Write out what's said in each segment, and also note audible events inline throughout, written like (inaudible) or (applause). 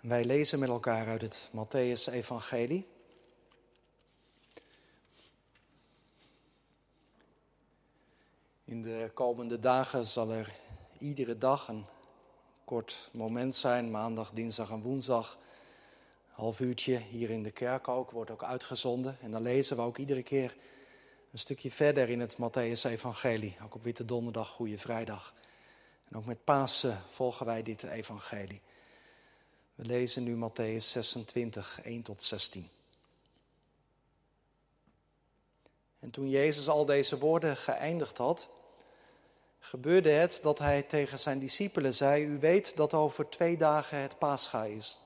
Wij lezen met elkaar uit het Matthäus-evangelie. In de komende dagen zal er iedere dag een kort moment zijn, maandag, dinsdag en woensdag. Half uurtje hier in de kerk ook, wordt ook uitgezonden. En dan lezen we ook iedere keer een stukje verder in het Matthäus-evangelie. Ook op Witte Donderdag, Goede Vrijdag. En ook met Pasen volgen wij dit evangelie. We lezen nu Matthäus 26, 1 tot 16. En toen Jezus al deze woorden geëindigd had, gebeurde het dat hij tegen zijn discipelen zei: U weet dat over twee dagen het Pascha is.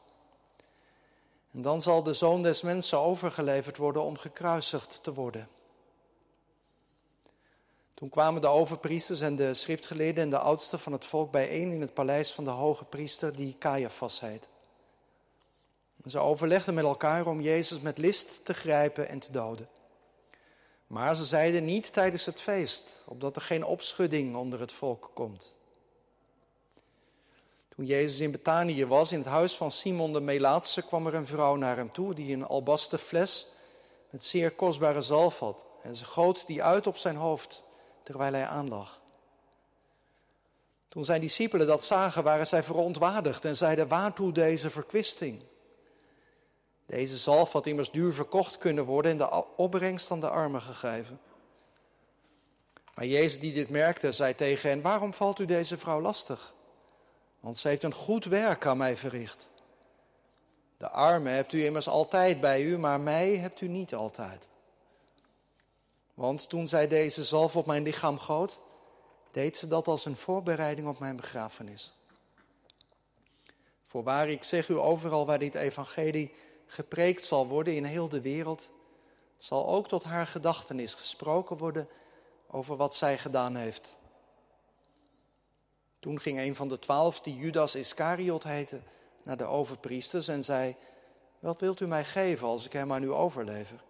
En dan zal de zoon des mensen overgeleverd worden om gekruisigd te worden. Toen kwamen de overpriesters en de schriftgeleerden en de oudsten van het volk bijeen in het paleis van de hoge priester die Caiaphas heet. Ze overlegden met elkaar om Jezus met list te grijpen en te doden. Maar ze zeiden niet tijdens het feest, opdat er geen opschudding onder het volk komt. Toen Jezus in Betanië was, in het huis van Simon de Melaatse, kwam er een vrouw naar hem toe die een albasten fles met zeer kostbare zalf had. En ze goot die uit op zijn hoofd, terwijl hij aanlag. Toen zijn discipelen dat zagen, waren zij verontwaardigd en zeiden, waartoe deze verkwisting? Deze zalf had immers duur verkocht kunnen worden en de opbrengst aan de armen gegeven. Maar Jezus die dit merkte, zei tegen hen, waarom valt u deze vrouw lastig? Want ze heeft een goed werk aan mij verricht. De armen hebt u immers altijd bij u, maar mij hebt u niet altijd. Want toen zij deze zalf op mijn lichaam goot, deed ze dat als een voorbereiding op mijn begrafenis. Voorwaar, ik zeg u overal waar dit evangelie gepreekt zal worden in heel de wereld, zal ook tot haar gedachtenis gesproken worden over wat zij gedaan heeft. Toen ging een van de twaalf, die Judas Iscariot heette, naar de overpriesters en zei: Wat wilt u mij geven als ik hem aan u overlever?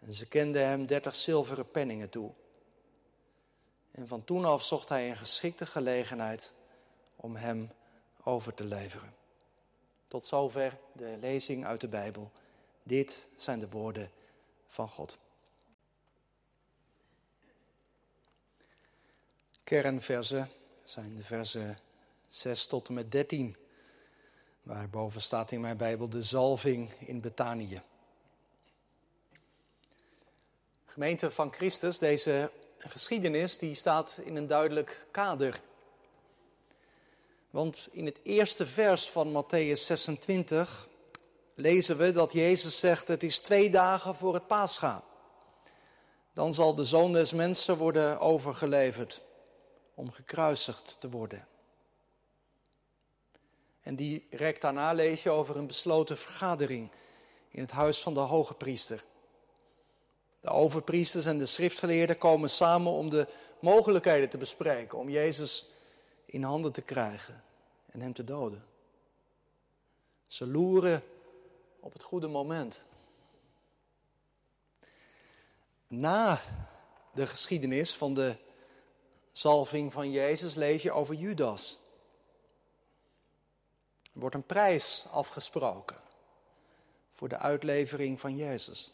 En ze kenden hem dertig zilveren penningen toe. En van toen af zocht hij een geschikte gelegenheid om hem over te leveren. Tot zover de lezing uit de Bijbel. Dit zijn de woorden van God. Kernversen zijn de versen 6 tot en met 13, waarboven staat in mijn Bijbel de zalving in Betanië. Gemeente van Christus, deze geschiedenis die staat in een duidelijk kader want in het eerste vers van Matthäus 26 lezen we dat Jezus zegt: Het is twee dagen voor het paascha. Dan zal de zoon des mensen worden overgeleverd om gekruisigd te worden. En direct daarna lees je over een besloten vergadering in het huis van de hoge priester. De overpriesters en de schriftgeleerden komen samen om de mogelijkheden te bespreken, om Jezus in handen te krijgen en hem te doden. Ze loeren op het goede moment. Na de geschiedenis van de zalving van Jezus lees je over Judas. Er wordt een prijs afgesproken voor de uitlevering van Jezus.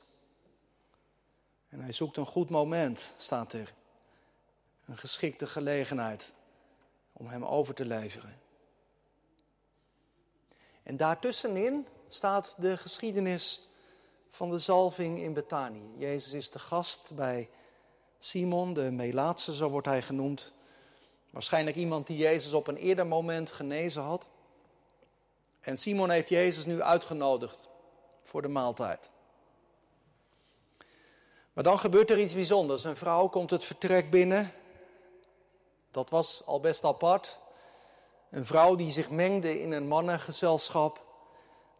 En hij zoekt een goed moment, staat er. Een geschikte gelegenheid om hem over te leveren. En daartussenin staat de geschiedenis van de zalving in Betanië. Jezus is de gast bij Simon, de Melaatse, zo wordt hij genoemd. Waarschijnlijk iemand die Jezus op een eerder moment genezen had. En Simon heeft Jezus nu uitgenodigd voor de maaltijd. Maar dan gebeurt er iets bijzonders. Een vrouw komt het vertrek binnen dat was al best apart. Een vrouw die zich mengde in een mannengezelschap.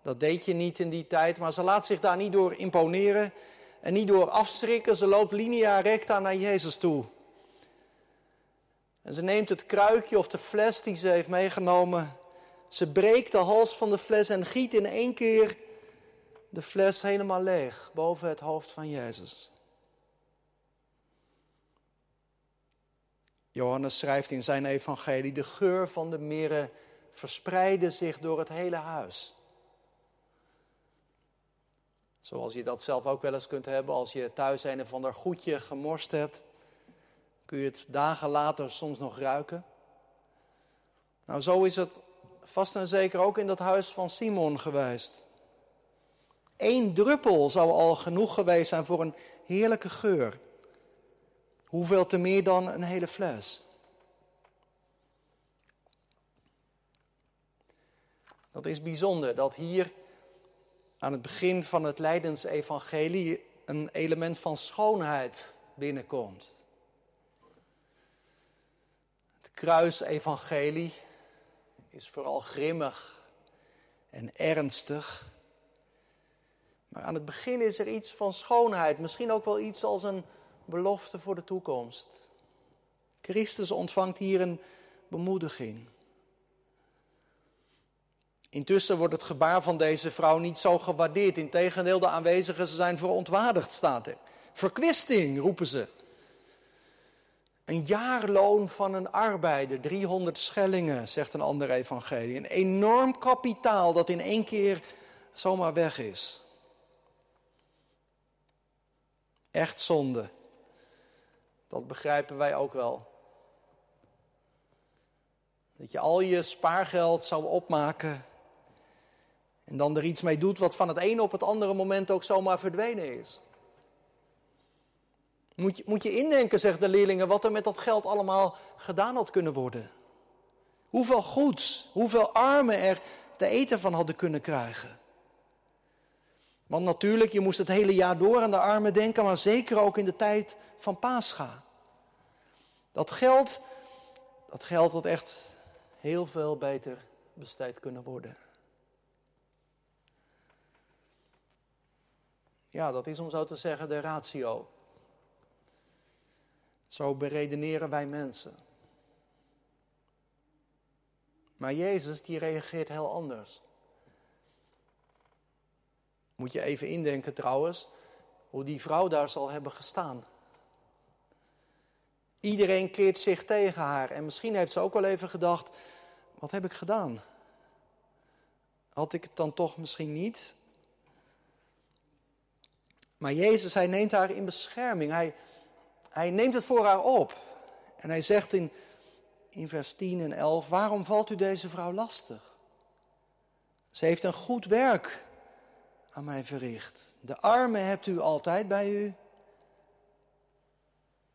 Dat deed je niet in die tijd, maar ze laat zich daar niet door imponeren en niet door afschrikken. Ze loopt linea recta naar Jezus toe. En ze neemt het kruikje of de fles die ze heeft meegenomen. Ze breekt de hals van de fles en giet in één keer de fles helemaal leeg boven het hoofd van Jezus. Johannes schrijft in zijn evangelie, de geur van de mirre verspreidde zich door het hele huis. Zoals je dat zelf ook wel eens kunt hebben als je thuis een of ander goedje gemorst hebt. Kun je het dagen later soms nog ruiken. Nou, zo is het vast en zeker ook in dat huis van Simon geweest. Eén druppel zou al genoeg geweest zijn voor een heerlijke geur. Hoeveel te meer dan een hele fles? Dat is bijzonder dat hier aan het begin van het Leidensevangelie een element van schoonheid binnenkomt. Het kruisevangelie is vooral grimmig en ernstig. Maar aan het begin is er iets van schoonheid, misschien ook wel iets als een belofte voor de toekomst. Christus ontvangt hier een bemoediging. Intussen wordt het gebaar van deze vrouw niet zo gewaardeerd. Integendeel, de aanwezigen zijn verontwaardigd, staat er. Verkwisting, roepen ze. Een jaarloon van een arbeider, 300 schellingen, zegt een ander evangelie. Een enorm kapitaal dat in één keer zomaar weg is. Echt zonde. Dat begrijpen wij ook wel. Dat je al je spaargeld zou opmaken en dan er iets mee doet wat van het ene op het andere moment ook zomaar verdwenen is. Moet je, moet je indenken, zegt de leerlingen, wat er met dat geld allemaal gedaan had kunnen worden. Hoeveel goeds, hoeveel armen er te eten van hadden kunnen krijgen. Want natuurlijk, je moest het hele jaar door aan de armen denken, maar zeker ook in de tijd van Pascha. Dat geld, dat geld had echt heel veel beter besteed kunnen worden. Ja, dat is om zo te zeggen de ratio. Zo beredeneren wij mensen. Maar Jezus die reageert heel anders. Moet je even indenken trouwens, hoe die vrouw daar zal hebben gestaan. Iedereen keert zich tegen haar en misschien heeft ze ook wel even gedacht, wat heb ik gedaan? Had ik het dan toch misschien niet? Maar Jezus, hij neemt haar in bescherming. Hij, hij neemt het voor haar op. En hij zegt in, in vers 10 en 11, waarom valt u deze vrouw lastig? Ze heeft een goed werk aan mij verricht. De armen hebt u altijd bij u,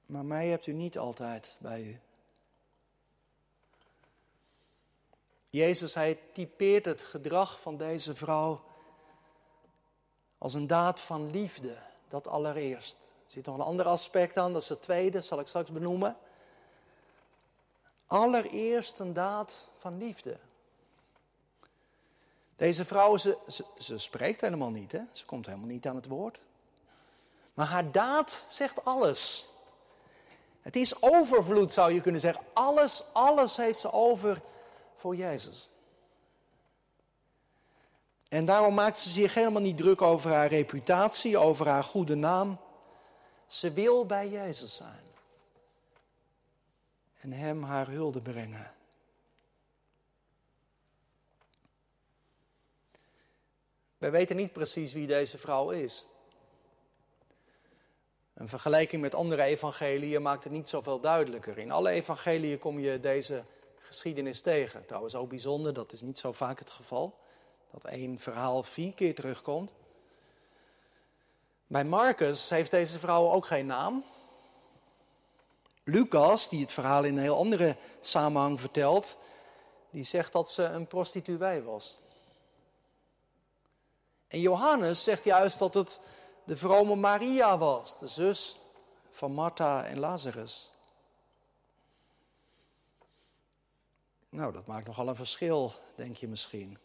maar mij hebt u niet altijd bij u. Jezus, hij typeert het gedrag van deze vrouw als een daad van liefde, dat allereerst. Er zit nog een ander aspect aan, dat is het tweede, zal ik straks benoemen. Allereerst een daad van liefde. Deze vrouw, ze, ze, spreekt helemaal niet, hè? ze komt helemaal niet aan het woord. Maar haar daad zegt alles. Het is overvloed, zou je kunnen zeggen. Alles, alles heeft ze over voor Jezus. En daarom maakt ze zich helemaal niet druk over haar reputatie, over haar goede naam. Ze wil bij Jezus zijn. En hem haar hulde brengen. Wij weten niet precies wie deze vrouw is. Een vergelijking met andere evangeliën maakt het niet zoveel duidelijker. In alle evangeliën kom je deze geschiedenis tegen. Trouwens ook bijzonder, dat is niet zo vaak het geval dat één verhaal vier keer terugkomt. Bij Marcus heeft deze vrouw ook geen naam. Lucas, die het verhaal in een heel andere samenhang vertelt, die zegt dat ze een prostituee was. En Johannes zegt juist dat het de vrome Maria was, de zus van Martha en Lazarus. Nou, dat maakt nogal een verschil, denk je misschien.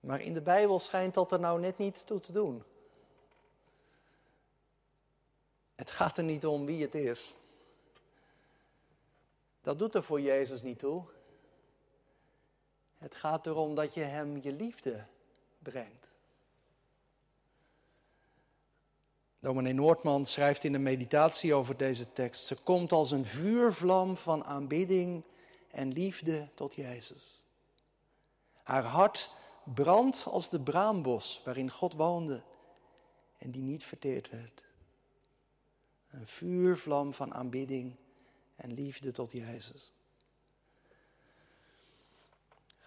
Maar in de Bijbel schijnt dat er nou net niet toe te doen. Het gaat er niet om wie het is. Dat doet er voor Jezus niet toe. Het gaat erom dat je Hem je liefde brengt. Dominee Noordman schrijft in de meditatie over deze tekst: Ze komt als een vuurvlam van aanbidding en liefde tot Jezus. Haar hart brandt als de braambos waarin God woonde en die niet verteerd werd. Een vuurvlam van aanbidding en liefde tot Jezus.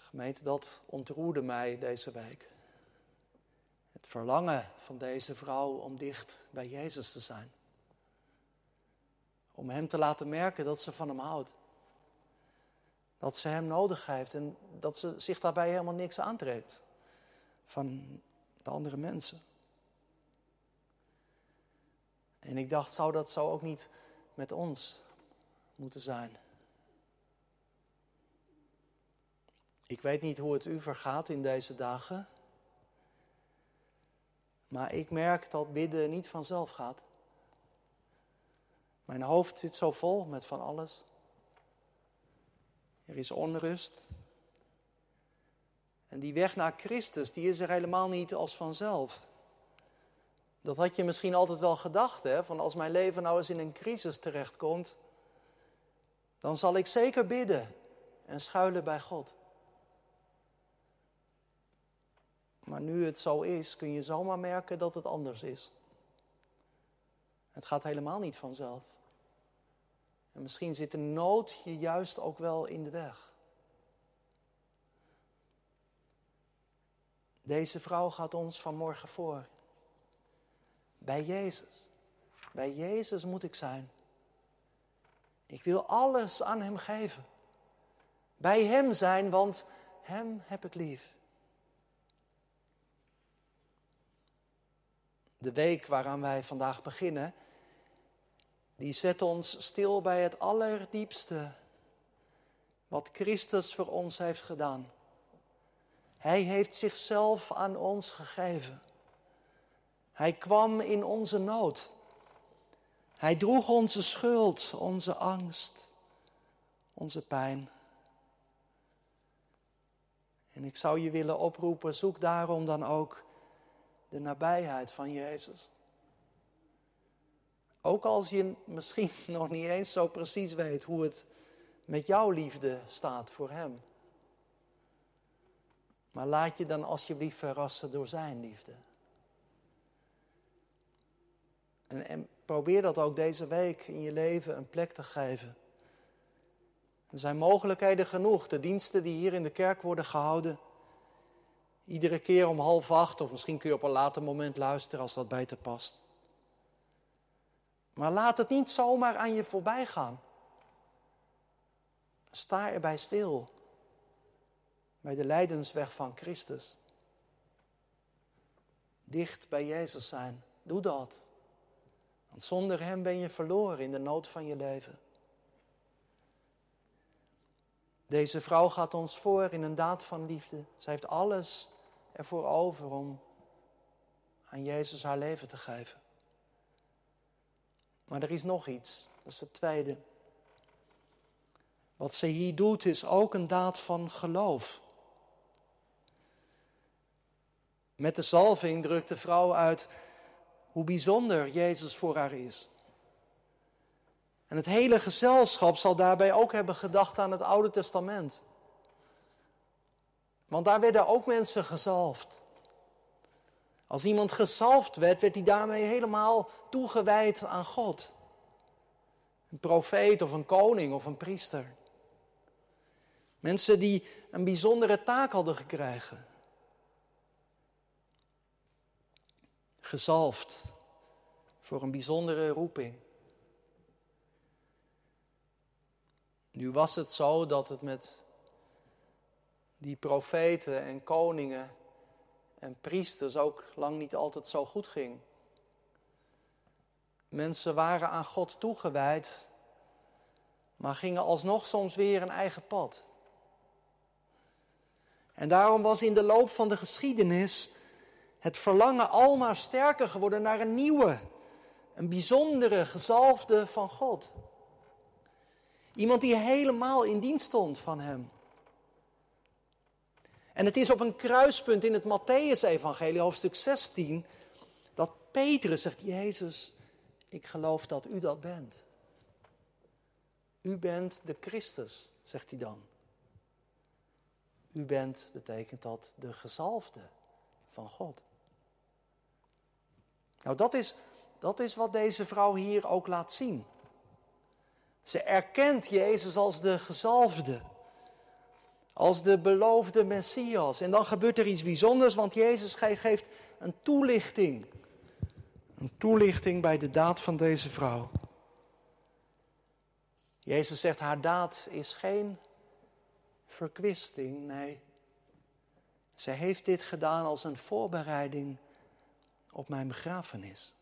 Gemeente, dat ontroerde mij deze week. Het verlangen van deze vrouw om dicht bij Jezus te zijn. Om Hem te laten merken dat ze van Hem houdt. Dat ze Hem nodig heeft en dat ze zich daarbij helemaal niks aantrekt van de andere mensen. En ik dacht, zou dat zo ook niet met ons moeten zijn? Ik weet niet hoe het u vergaat in deze dagen. Maar ik merk dat bidden niet vanzelf gaat. Mijn hoofd zit zo vol met van alles. Er is onrust. En die weg naar Christus, die is er helemaal niet als vanzelf. Dat had je misschien altijd wel gedacht, hè? Van als mijn leven nou eens in een crisis terechtkomt, dan zal ik zeker bidden en schuilen bij God. Maar nu het zo is, kun je zomaar merken dat het anders is. Het gaat helemaal niet vanzelf. En misschien zit de nood je juist ook wel in de weg. Deze vrouw gaat ons vanmorgen voor. Bij Jezus. Bij Jezus moet ik zijn. Ik wil alles aan Hem geven. Bij Hem zijn, want Hem heb ik lief. De week waaraan wij vandaag beginnen, die zet ons stil bij het allerdiepste wat Christus voor ons heeft gedaan. Hij heeft zichzelf aan ons gegeven. Hij kwam in onze nood. Hij droeg onze schuld, onze angst, onze pijn. En ik zou je willen oproepen, zoek daarom dan ook de nabijheid van Jezus. Ook als je misschien (laughs) nog niet eens zo precies weet hoe het met jouw liefde staat voor Hem. Maar laat je dan alsjeblieft verrassen door Zijn liefde. En, en, probeer dat ook deze week in je leven een plek te geven. Er zijn mogelijkheden genoeg. De diensten die hier in de kerk worden gehouden. Iedere keer om half acht, of misschien kun je op een later moment luisteren als dat bij te past. Maar laat het niet zomaar aan je voorbij gaan. Sta erbij stil. Bij de lijdensweg van Christus. Dicht bij Jezus zijn. Doe dat. Want zonder Hem ben je verloren in de nood van je leven. Deze vrouw gaat ons voor in een daad van liefde. Zij heeft alles ervoor over om aan Jezus haar leven te geven. Maar er is nog iets, dat is het tweede. Wat ze hier doet is ook een daad van geloof. Met de zalving drukt de vrouw uit hoe bijzonder Jezus voor haar is. En het hele gezelschap zal daarbij ook hebben gedacht aan het Oude Testament. Want daar werden ook mensen gezalfd. Als iemand gezalfd werd, werd hij daarmee helemaal toegewijd aan God. Een profeet of een koning of een priester. Mensen die een bijzondere taak hadden gekregen. Gezalfd voor een bijzondere roeping. Nu was het zo dat het met die profeten en koningen en priesters ook lang niet altijd zo goed ging. Mensen waren aan God toegewijd, maar gingen alsnog soms weer een eigen pad. En daarom was in de loop van de geschiedenis het verlangen almaar sterker geworden naar een nieuwe, een bijzondere gezalfde van God. Iemand die helemaal in dienst stond van Hem. En het is op een kruispunt in het Matthäus-evangelie, hoofdstuk 16, dat Petrus zegt, Jezus, ik geloof dat u dat bent. U bent de Christus, zegt hij dan. U bent, betekent dat, de gezalfde van God. Nou, dat is, dat is wat deze vrouw hier ook laat zien. Ze erkent Jezus als de gezalfde, als de beloofde Messias. En dan gebeurt er iets bijzonders, want Jezus geeft een toelichting. Een toelichting bij de daad van deze vrouw. Jezus zegt, haar daad is geen verkwisting, nee. Zij heeft dit gedaan als een voorbereiding op mijn begrafenis.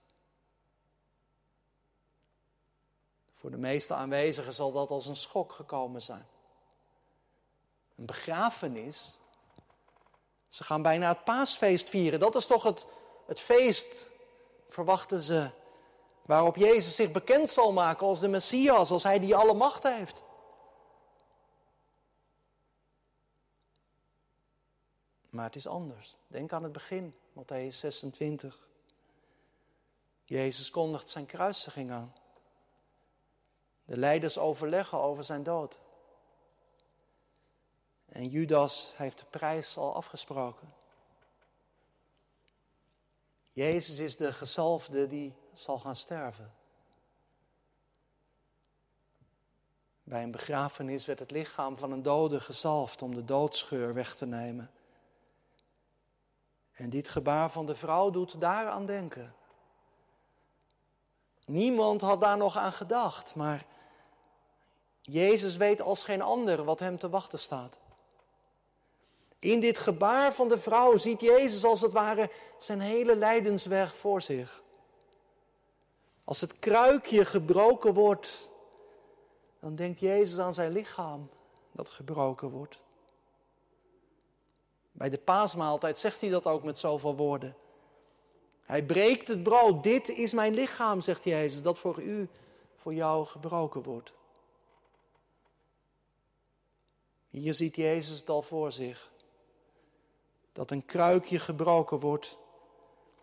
Voor de meeste aanwezigen zal dat als een schok gekomen zijn. Een begrafenis. Ze gaan bijna het paasfeest vieren. Dat is toch het, het feest, verwachten ze, waarop Jezus zich bekend zal maken als de Messias, als hij die alle macht heeft. Maar het is anders. Denk aan het begin, Matthäus 26. Jezus kondigt zijn kruisiging aan. De leiders overleggen over zijn dood. En Judas heeft de prijs al afgesproken. Jezus is de gezalfde die zal gaan sterven. Bij een begrafenis werd het lichaam van een dode gezalfd om de doodscheur weg te nemen. En dit gebaar van de vrouw doet daaraan denken. Niemand had daar nog aan gedacht, maar Jezus weet als geen ander wat hem te wachten staat. In dit gebaar van de vrouw ziet Jezus als het ware zijn hele lijdensweg voor zich. Als het kruikje gebroken wordt, dan denkt Jezus aan zijn lichaam dat gebroken wordt. Bij de paasmaaltijd zegt hij dat ook met zoveel woorden. Hij breekt het brood. Dit is mijn lichaam, zegt Jezus, dat voor u, voor jou gebroken wordt. Hier ziet Jezus het al voor zich. Dat een kruikje gebroken wordt.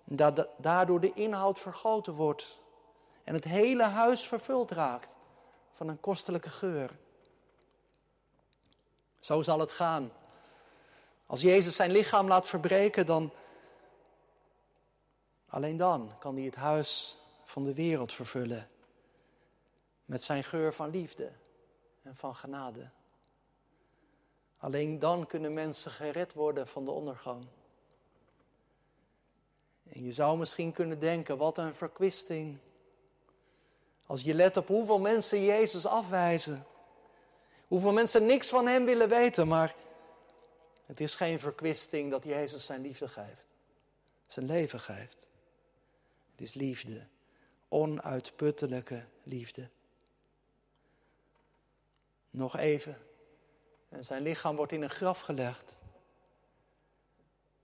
En dat daardoor de inhoud vergoten wordt. En het hele huis vervuld raakt van een kostelijke geur. Zo zal het gaan. Als Jezus zijn lichaam laat verbreken, dan. Alleen dan kan hij het huis van de wereld vervullen. Met zijn geur van liefde en van genade. Alleen dan kunnen mensen gered worden van de ondergang. En je zou misschien kunnen denken, wat een verkwisting. Als je let op hoeveel mensen Jezus afwijzen. Hoeveel mensen niks van Hem willen weten, maar het is geen verkwisting dat Jezus zijn liefde geeft. Zijn leven geeft. Het is liefde. Onuitputtelijke liefde. Nog even. En zijn lichaam wordt in een graf gelegd.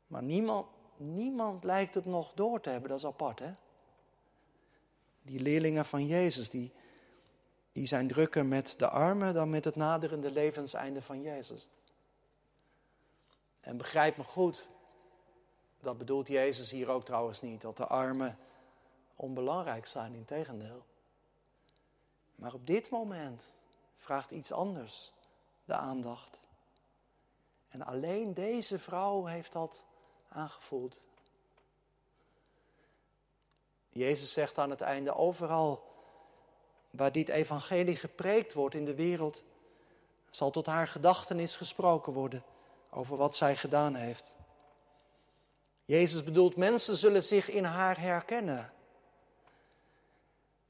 Maar niemand, niemand lijkt het nog door te hebben, dat is apart hè. Die leerlingen van Jezus, die, die zijn drukker met de armen dan met het naderende levenseinde van Jezus. En begrijp me goed, dat bedoelt Jezus hier ook trouwens niet, dat de armen onbelangrijk zijn, in tegendeel. Maar op dit moment vraagt iets anders de aandacht. En alleen deze vrouw heeft dat aangevoeld. Jezus zegt aan het einde overal waar dit evangelie gepreekt wordt in de wereld, zal tot haar gedachtenis gesproken worden over wat zij gedaan heeft. Jezus bedoelt, mensen zullen zich in haar herkennen.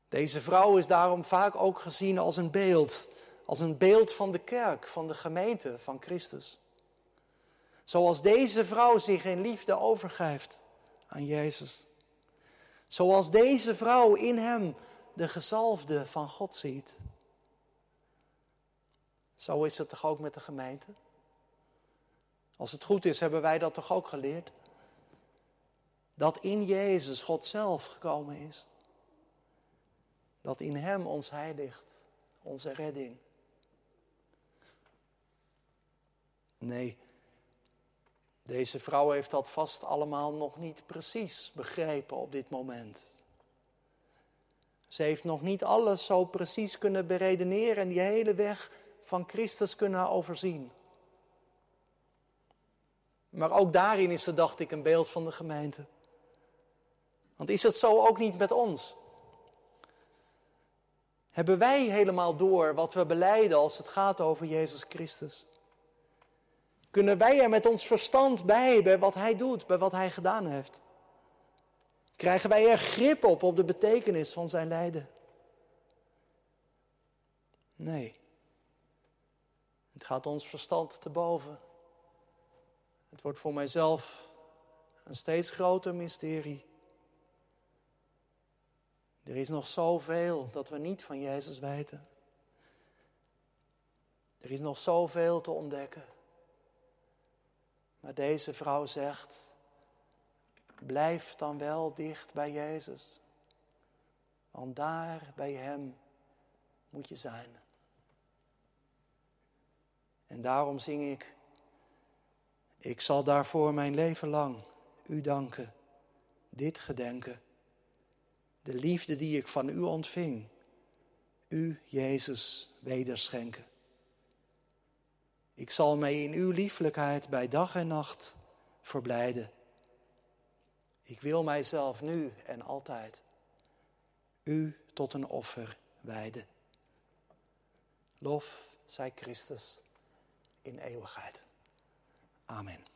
Deze vrouw is daarom vaak ook gezien als een beeld als een beeld van de kerk, van de gemeente van Christus. Zoals deze vrouw zich in liefde overgeeft aan Jezus. Zoals deze vrouw in hem de gezalfde van God ziet. Zo is het toch ook met de gemeente? Als het goed is, hebben wij dat toch ook geleerd? Dat in Jezus God zelf gekomen is. Dat in Hem ons heil ligt, onze redding. Nee, deze vrouw heeft dat vast allemaal nog niet precies begrepen op dit moment. Ze heeft nog niet alles zo precies kunnen beredeneren en die hele weg van Christus kunnen overzien. Maar ook daarin is er, dacht ik, een beeld van de gemeente. Want is het zo ook niet met ons? Hebben wij helemaal door wat we beleiden als het gaat over Jezus Christus? Kunnen wij er met ons verstand bij, bij wat Hij doet, bij wat Hij gedaan heeft? Krijgen wij er grip op, op de betekenis van Zijn lijden? Nee. Het gaat ons verstand te boven. Het wordt voor mijzelf een steeds groter mysterie. Er is nog zoveel dat we niet van Jezus weten. Er is nog zoveel te ontdekken. Maar deze vrouw zegt, blijf dan wel dicht bij Jezus. Want daar bij Hem moet je zijn. En daarom zing ik, ik zal daarvoor mijn leven lang u danken, dit gedenken de liefde die ik van u ontving, u, Jezus, wederschenken. Ik zal mij in uw lieflijkheid bij dag en nacht verblijden. Ik wil mijzelf nu en altijd u tot een offer wijden. Lof zij Christus in eeuwigheid. Amen.